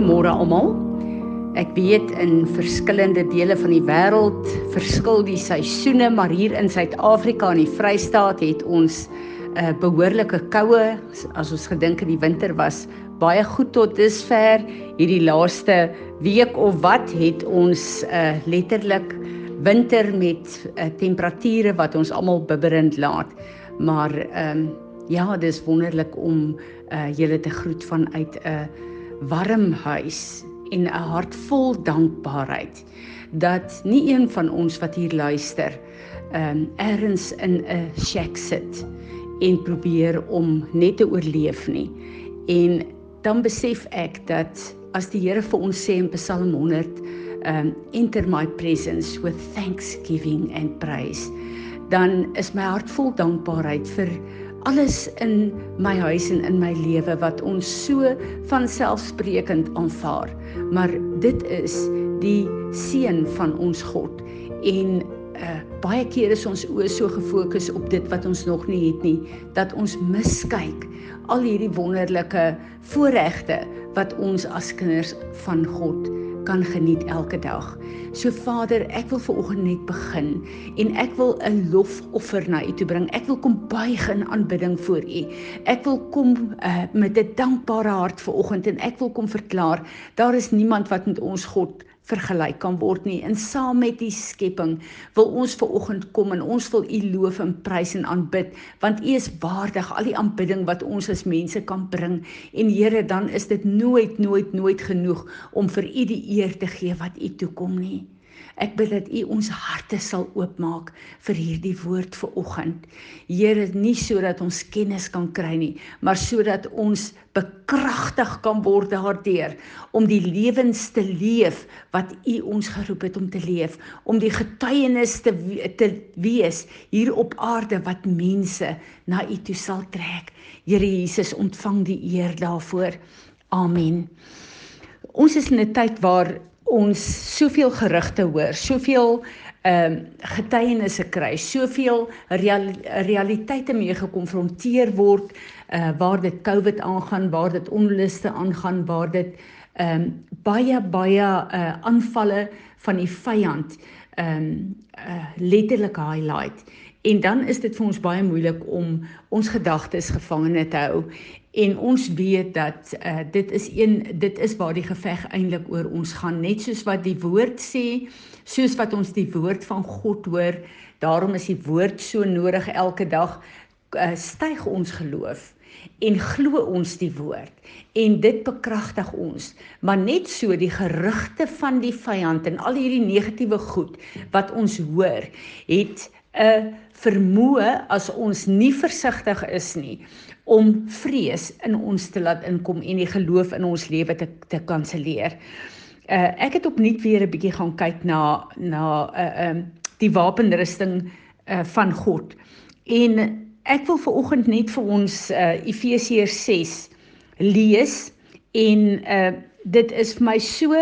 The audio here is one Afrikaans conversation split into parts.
Goeiemôre almal. Ek weet in verskillende dele van die wêreld verskil die seisoene, maar hier in Suid-Afrika in die Vrystaat het ons 'n uh, behoorlike koue. As ons gedink in die winter was baie goed tot dusver, hierdie laaste week of wat het ons uh, letterlik winter met uh, temperature wat ons almal bibberend laat. Maar ehm um, ja, dis wonderlik om uh, julle te groet vanuit 'n uh, warm huis en 'n hart vol dankbaarheid dat nie een van ons wat hier luister ehm um, ergens in 'n shack sit en probeer om net te oorleef nie. En dan besef ek dat as die Here vir ons sê in Psalm 100 ehm um, enter my presence with thanksgiving and praise dan is my hart vol dankbaarheid vir alles in my huis en in my lewe wat ons so van selfsprekend aanvaar. Maar dit is die seën van ons God en uh, baie keer is ons oë so gefokus op dit wat ons nog nie het nie dat ons miskyk al hierdie wonderlike voorregte wat ons as kinders van God het kan geniet elke dag. So Vader, ek wil veraloggend net begin en ek wil 'n lofoffer na U toe bring. Ek wil kom buig in aanbidding voor U. Ek wil kom uh, met 'n dankbare hart veraloggend en ek wil kom verklaar, daar is niemand wat met ons God vergelyk kan word nie. En saam met die skepping wil ons ver oggend kom en ons wil U loof en prys en aanbid want U is waardig al die aanbidding wat ons as mense kan bring. En Here, dan is dit nooit nooit nooit genoeg om vir U die eer te gee wat U toekom nie. Ek bid dat U ons harte sal oopmaak vir hierdie woord vir oggend. Here, nie sodat ons kennis kan kry nie, maar sodat ons bekragtig kan word daardeur om die lewens te leef wat U ons geroep het om te leef, om die getuienis te te wees hier op aarde wat mense na U toe sal trek. Here Jesus, ontvang die eer daarvoor. Amen. Ons is in 'n tyd waar ons soveel gerugte hoor, soveel ehm um, getuienisse kry, soveel real, realiteite mee gekonfronteer word uh waar dit COVID aangaan, waar dit onluste aangaan, waar dit ehm um, baie baie uh aanvalle van die vyand ehm um, uh letterlik highlight. En dan is dit vir ons baie moeilik om ons gedagtes gevangene te hou en ons weet dat uh, dit is een dit is waar die geveg eintlik oor ons gaan. Net soos wat die woord sê soos wat ons die woord van God hoor daarom is die woord so nodig elke dag. Uh, styg ons geloof en glo ons die woord en dit bekragtig ons. Maar net so die gerugte van die vyand en al hierdie negatiewe goed wat ons hoor het 'n vermoë as ons nie versigtig is nie om vrees in ons te laat inkom en die geloof in ons lewe te te kanselleer. Uh ek het opnuut weer 'n bietjie gaan kyk na na 'n uh, um die wapenrusting uh van God. En ek wil ver oggend net vir ons uh Efesiërs 6 lees en uh dit is vir my so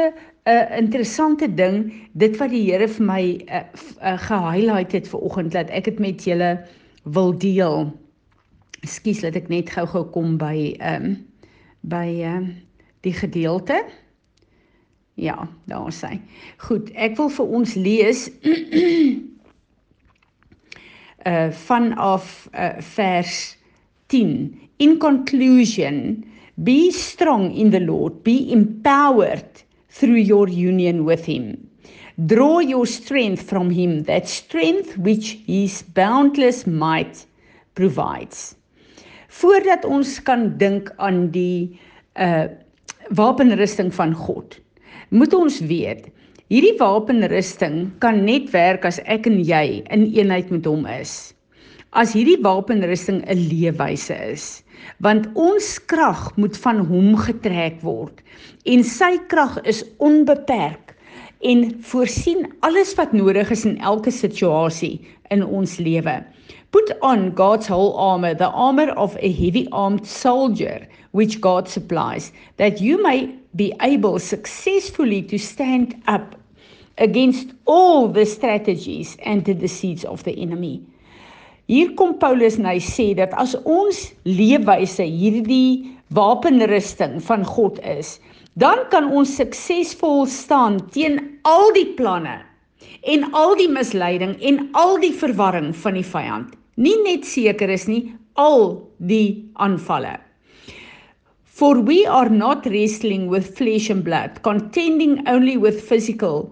'n interessante ding dit wat die Here vir my uh, uh, gehighlight het vir oggend dat ek dit met julle wil deel. Ekskuus dat ek net gou-gou kom by ehm um, by ehm uh, die gedeelte. Ja, daar sê. Goed, ek wil vir ons lees uh vanaf uh, vers 10. In conclusion, be strong in the Lord, be empowered through your union with Him. Draw your strength from Him, that strength which His boundless might provides. Voordat ons kan dink aan die uh wapenrusting van God, moet ons weet hierdie wapenrusting kan net werk as ek en jy in eenheid met hom is. As hierdie wapenrusting 'n leefwyse is want ons krag moet van hom getrek word en sy krag is onbeperk en voorsien alles wat nodig is in elke situasie in ons lewe. Put on God's whole armor, the armor of a heavy armed soldier which God supplies, that you may be able successfully to stand up against all the strategies and the deceits of the enemy. Hier kom Paulus en hy sê dat as ons leefwyse hierdie wapenrusting van God is, dan kan ons suksesvol staan teen al die planne en al die misleiding en al die verwarring van die vyand. Nie net seker is nie, al die aanvalle. For we are not wrestling with flesh and blood, contending only with physical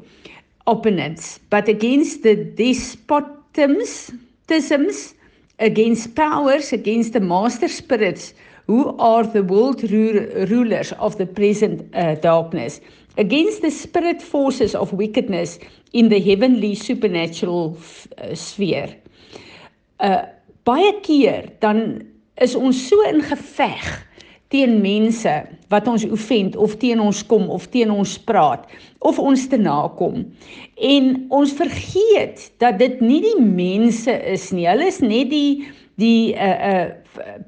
opponents, but against the despotisms, tisms, against powers, against the master spirits who are the world rulers of the present uh, darkness, against the spirit forces of wickedness in the heavenly supernatural uh, sphere. Uh baie keer dan is ons so in geveg teen mense wat ons oefend of teen ons kom of teen ons praat of ons te nakom. En ons vergeet dat dit nie die mense is nie. Hulle is net die die uh uh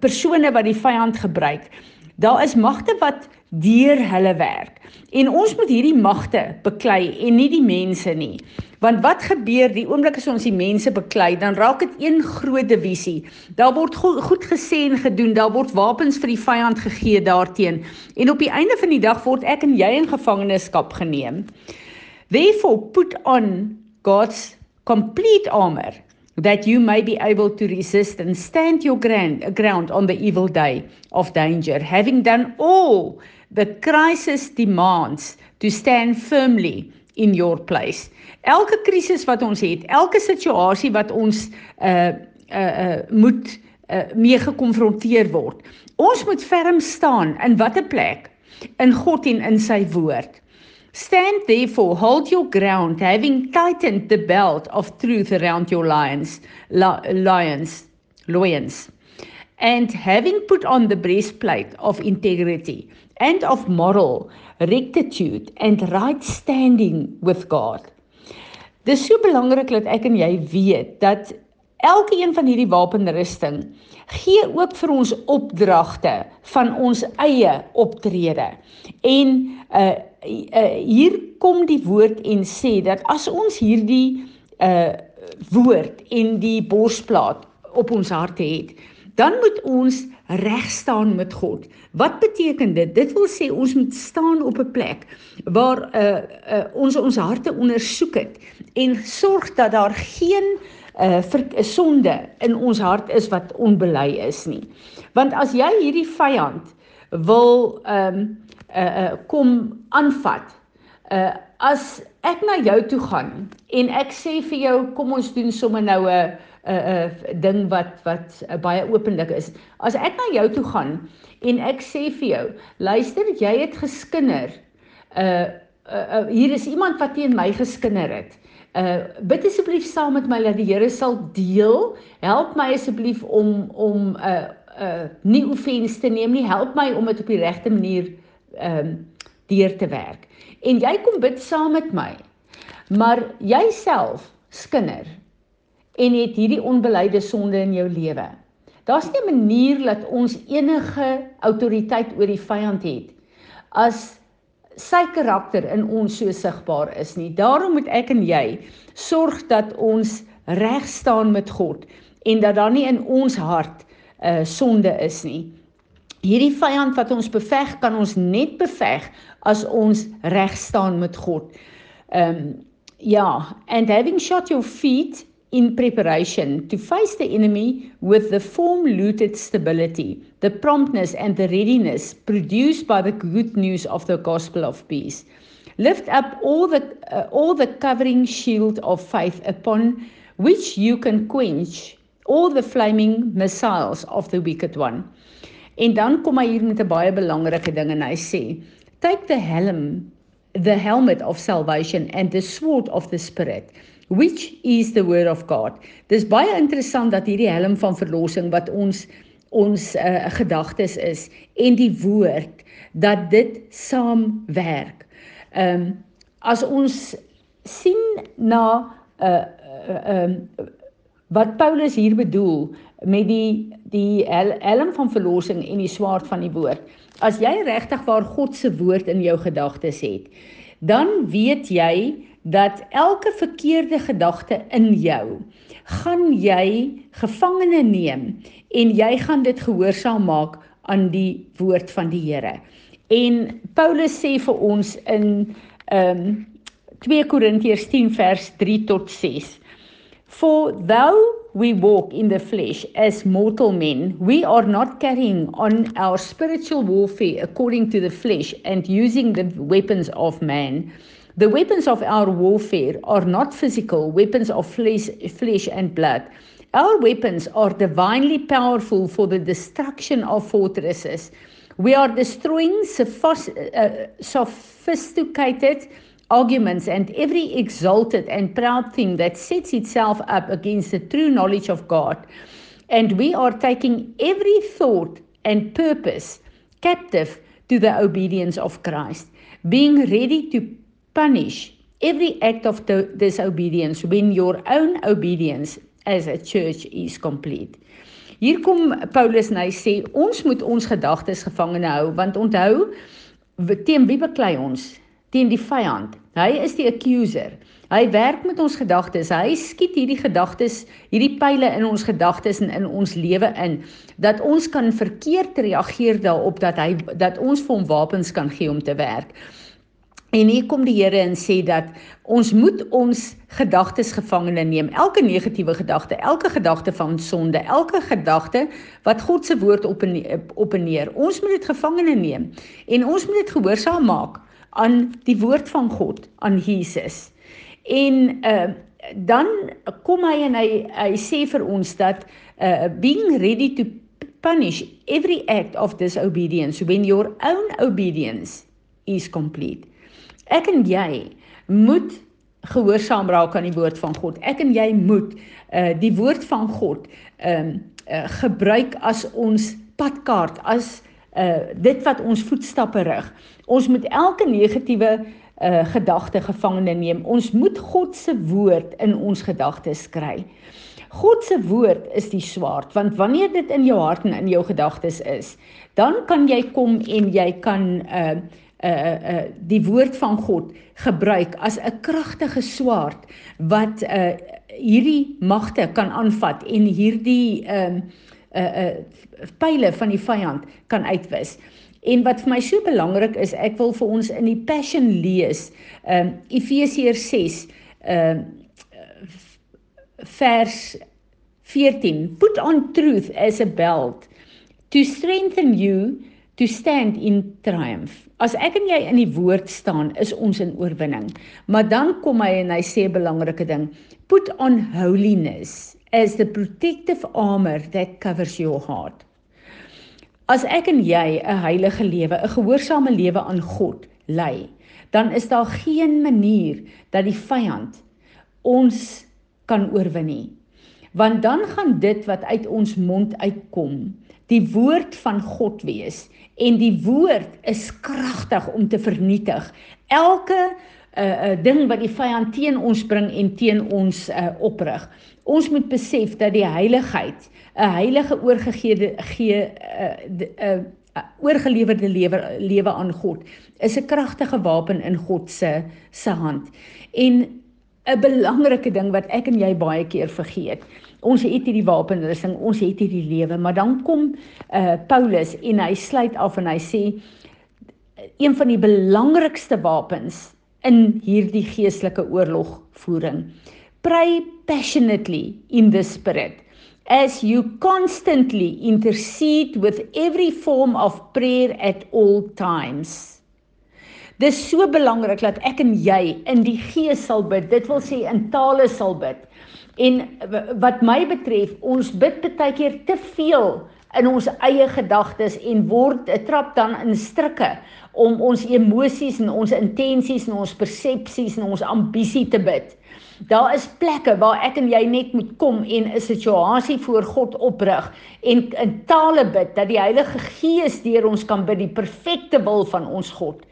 persone wat die vyand gebruik. Daar is magte wat deur hulle werk. En ons moet hierdie magte beklei en nie die mense nie. Want wat gebeur die oomblik as ons die mense beklei, dan raak dit een groot divisie. Daar word go goed gesê en gedoen, daar word wapens vir die vyand gegee daarteen. En op die einde van die dag word ek en jy in gevangenskap geneem. Therefore put on God's complete armor that you may be able to resist and stand your ground, ground on the evil day of danger, having done all the crisis demands to stand firmly in your place. Elke krisis wat ons het, elke situasie wat ons uh uh, uh moet uh, mee gekonfronteer word. Ons moet ferm staan in watter plek? In God en in sy woord. Stand therefore, hold your ground, having tightened the belt of truth around your lions, lions, loins, and having put on the breastplate of integrity and of moral rectitude and right standing with God. Dis so belangrik dat ek en jy weet dat elke een van hierdie wapenrusting gee ook vir ons opdragte van ons eie optrede. En uh, uh hier kom die woord en sê dat as ons hierdie uh woord en die borsplaat op ons harte het, dan moet ons reg staan met God. Wat beteken dit? Dit wil sê ons moet staan op 'n plek waar uh, uh ons ons harte ondersoek het en sorg dat daar geen uh sonde in ons hart is wat onbely is nie. Want as jy hierdie vyand wil ehm um, uh, uh kom aanvat, uh as ek na jou toe gaan en ek sê vir jou kom ons doen sommer nou 'n 'n 'n ding wat wat uh, baie openlik is. As ek na jou toe gaan en ek sê vir jou, luister, jy het geskinder. Uh, uh, uh hier is iemand wat teen my geskinder het. Uh bid asseblief saam met my dat die Here sal deel. Help my asseblief om om 'n uh, uh nie offens te neem nie. Help my om dit op die regte manier ehm um, deur te werk. En jy kom bid saam met my. Maar jouself skinder en het hierdie onbeleide sonde in jou lewe. Daar's nie 'n manier dat ons enige autoriteit oor die vyand het as sy karakter in ons so sigbaar is nie. Daarom moet ek en jy sorg dat ons reg staan met God en dat daar nie in ons hart 'n uh, sonde is nie. Hierdie vyand wat ons beveg, kan ons net beveg as ons reg staan met God. Ehm um, ja, and having shot your feet in preparation to face the enemy with the form looted stability, the promptness and the readiness produced by the good news of the gospel of peace. Lift up all the uh, all the covering shield of faith upon which you can quench all the flaming missiles of the wicked one. En dan kom hy hier met 'n baie belangrike ding en hy sê, take the helm the helmet of salvation and the sword of the spirit which is the word of God. Dis baie interessant dat hierdie helm van verlossing wat ons ons uh, gedagtes is en die woord dat dit saamwerk. Ehm um, as ons sien na 'n uh, eh, ehm uh, uh, wat Paulus hier bedoel met die die helm van verlossing en die swaard van die woord. As jy regtig waar God se woord in jou gedagtes het, dan weet jy dat elke verkeerde gedagte in jou gaan jy gevangene neem en jy gaan dit gehoorsaam maak aan die woord van die Here. En Paulus sê vir ons in ehm um, 2 Korintiërs 10 vers 3 tot 6. For though we walk in the flesh as mortal men, we are not carrying on our spiritual warfare according to the flesh and using the weapons of man. The weapons of our warfare are not physical weapons of flesh, flesh and blood. Our weapons are divinely powerful for the destruction of fortresses. We are destroying uh, sophisticated arguments and every exalted and proud thing that sets itself up against the true knowledge of God. And we are taking every thought and purpose captive to the obedience of Christ, being ready to punish every act of disobedience when your own obedience as a church is complete. Hier kom Paulus en hy sê ons moet ons gedagtes gevangene hou want onthou teen wie beklei ons? Teen die vyand. Hy is die accuser. Hy werk met ons gedagtes. Hy skiet hierdie gedagtes, hierdie pile in ons gedagtes en in ons lewe in dat ons kan verkeerd reageer daarop dat hy dat ons vir hom wapens kan gee om te werk. En hier kom die Here en sê dat ons moet ons gedagtes gevangene neem. Elke negatiewe gedagte, elke gedagte van sonde, elke gedagte wat God se woord op en op en neer. Ons moet dit gevangene neem en ons moet dit gehoorsaam maak aan die woord van God, aan Jesus. En uh dan kom hy en hy hy sê vir ons dat uh being ready to punish every act of disobedience when your own obedience is complete. Ek en jy moet gehoorsaam raak aan die woord van God. Ek en jy moet uh die woord van God ehm uh, uh, gebruik as ons padkaart, as uh dit wat ons voetstappe rig. Ons moet elke negatiewe uh gedagte gevangene neem. Ons moet God se woord in ons gedagtes kry. God se woord is die swaard want wanneer dit in jou hart en in jou gedagtes is, dan kan jy kom en jy kan uh uh uh die woord van God gebruik as 'n kragtige swaard wat uh hierdie magte kan aanvat en hierdie ehm uh, uh uh pile van die vyand kan uitwis. En wat vir my so belangrik is, ek wil vir ons in die Passion lees, ehm um, Efesiërs 6 ehm uh, vers 14. Put on truth as a belt to strengthen you to stand in triumph. As ek en jy in die woord staan, is ons in oorwinning. Maar dan kom hy en hy sê 'n belangrike ding, put on holiness as the protective armor that covers your heart. As ek en jy 'n heilige lewe, 'n gehoorsame lewe aan God lei, dan is daar geen manier dat die vyand ons kan oorwin nie. Want dan gaan dit wat uit ons mond uitkom, die woord van God wees en die woord is kragtig om te vernietig elke 'n uh, uh, ding wat die vyand teen ons bring en teen ons uh, oprig. Ons moet besef dat die heiligheid, 'n heilige oorgegee gee 'n uh, uh, uh, oorgelewerde lewe lewe aan God, is 'n kragtige wapen in God se se hand. En 'n belangrike ding wat ek en jy baie keer vergeet. Ons het hierdie wapenrusting, ons het hierdie lewe, maar dan kom uh Paulus en hy sluit af en hy sê een van die belangrikste wapens in hierdie geestelike oorlogvoering. Pray passionately in the spirit as you constantly intercede with every form of prayer at all times. Dis so belangrik dat ek en jy in die gees sal bid. Dit wil sê in tale sal bid. En wat my betref, ons bid baie keer te veel in ons eie gedagtes en word 'n trap dan in strikke om ons emosies en ons intensies en ons persepsies en ons ambisie te bid. Daar is plekke waar ek en jy net moet kom en 'n situasie voor God oprig en in tale bid dat die Heilige Gees deur ons kan bid die perfekte wil van ons God.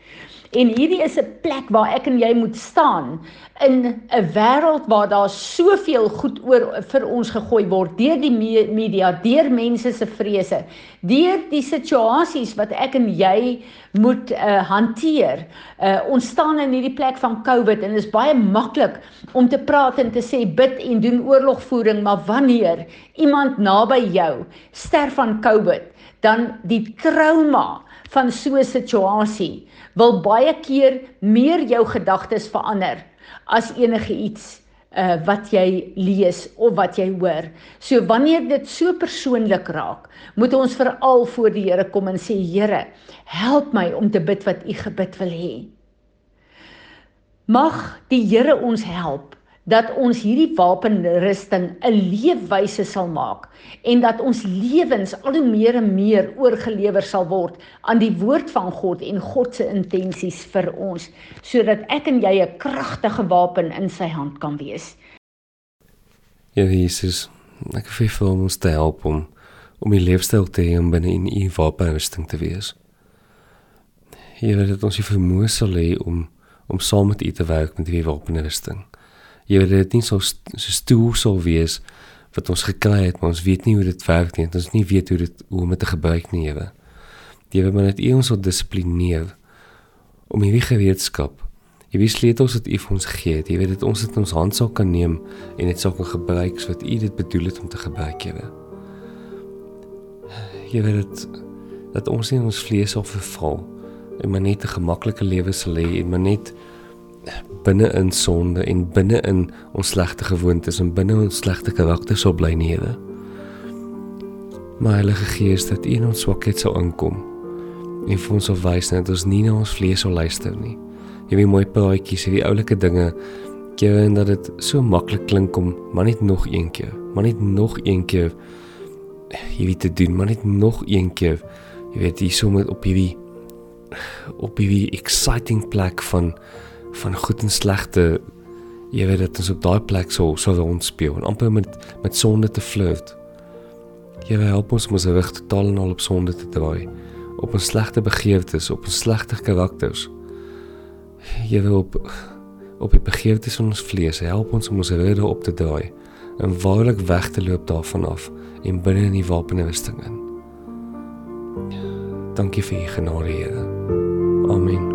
En hierdie is 'n plek waar ek en jy moet staan in 'n wêreld waar daar soveel goed oor vir ons gegooi word deur die media, deur mense se vrese, deur die situasies wat ek en jy moet uh, hanteer. Uh, ons staan in hierdie plek van COVID en dit is baie maklik om te praat en te sê bid en doen oorlogvoering, maar wanneer iemand naby jou sterf van COVID, dan die trauma van so 'n situasie wil baie keer meer jou gedagtes verander as enige iets uh wat jy lees of wat jy hoor. So wanneer dit so persoonlik raak, moet ons veral voor die Here kom en sê Here, help my om te bid wat U gebid wil hê. Mag die Here ons help dat ons hierdie wapenrusting 'n leefwyse sal maak en dat ons lewens al hoe meer en meer oorgelewer sal word aan die woord van God en God se intensies vir ons sodat ek en jy 'n kragtige wapen in sy hand kan wees. Ja Jesus, ek vir vir ons te help om om die leefstyl te hê om binne in u wapenrusting te wees. Hier wil dit ons vermoë sal hê om om saam met u te werk met die wapenrusting jy weet dit nie so so stoel sou wees wat ons gekry het maar ons weet nie hoe dit werk nie. Ons nie weet hoe dit hoe om dit te gebruik nie ewe. Jy weet maar net u ons sal dissiplineer om hierdie gereedskap jy weet sleutels wat u vir ons gee het jy weet dit ons dit ons hand sal kan neem en dit sal kan gebruik soos wat u dit bedoel het om te gebruik ewe jy weet dit dat ons nie ons vlees sal verval en maar net 'n gemaklike lewe sal hê en maar net binne in sonde en binne in ons slegte gewoontes en binne ons slegte karakter sal bly nie, Here. Maar Heilige Gees, dat U in ons swakheid sal inkom en vir ons sal wys dat ons nie na ons vlees sal luister nie. Weet mooi praatjies, hierdie oulike dinge, keer en dat dit so maklik klink om maar net nog een keer, maar net nog een keer weet te doen, maar net nog een keer. Jy weet jy sommer op hierdie op hierdie exciting plek van van goed en slegte jy weet dit is op daai plek so so rond speel en amper met met sonde te flirt. Jy wil help ons om ons rug totaal en al op sonde te draai, op ons slegte begeertes, op ons slegte karakters. Jy wil op op die begeertes van ons vlees help ons om ons rug op te draai en waarlik weg te loop daarvan af en binne in die wapenrusting in. Dankie vir u genade, Here. Amen.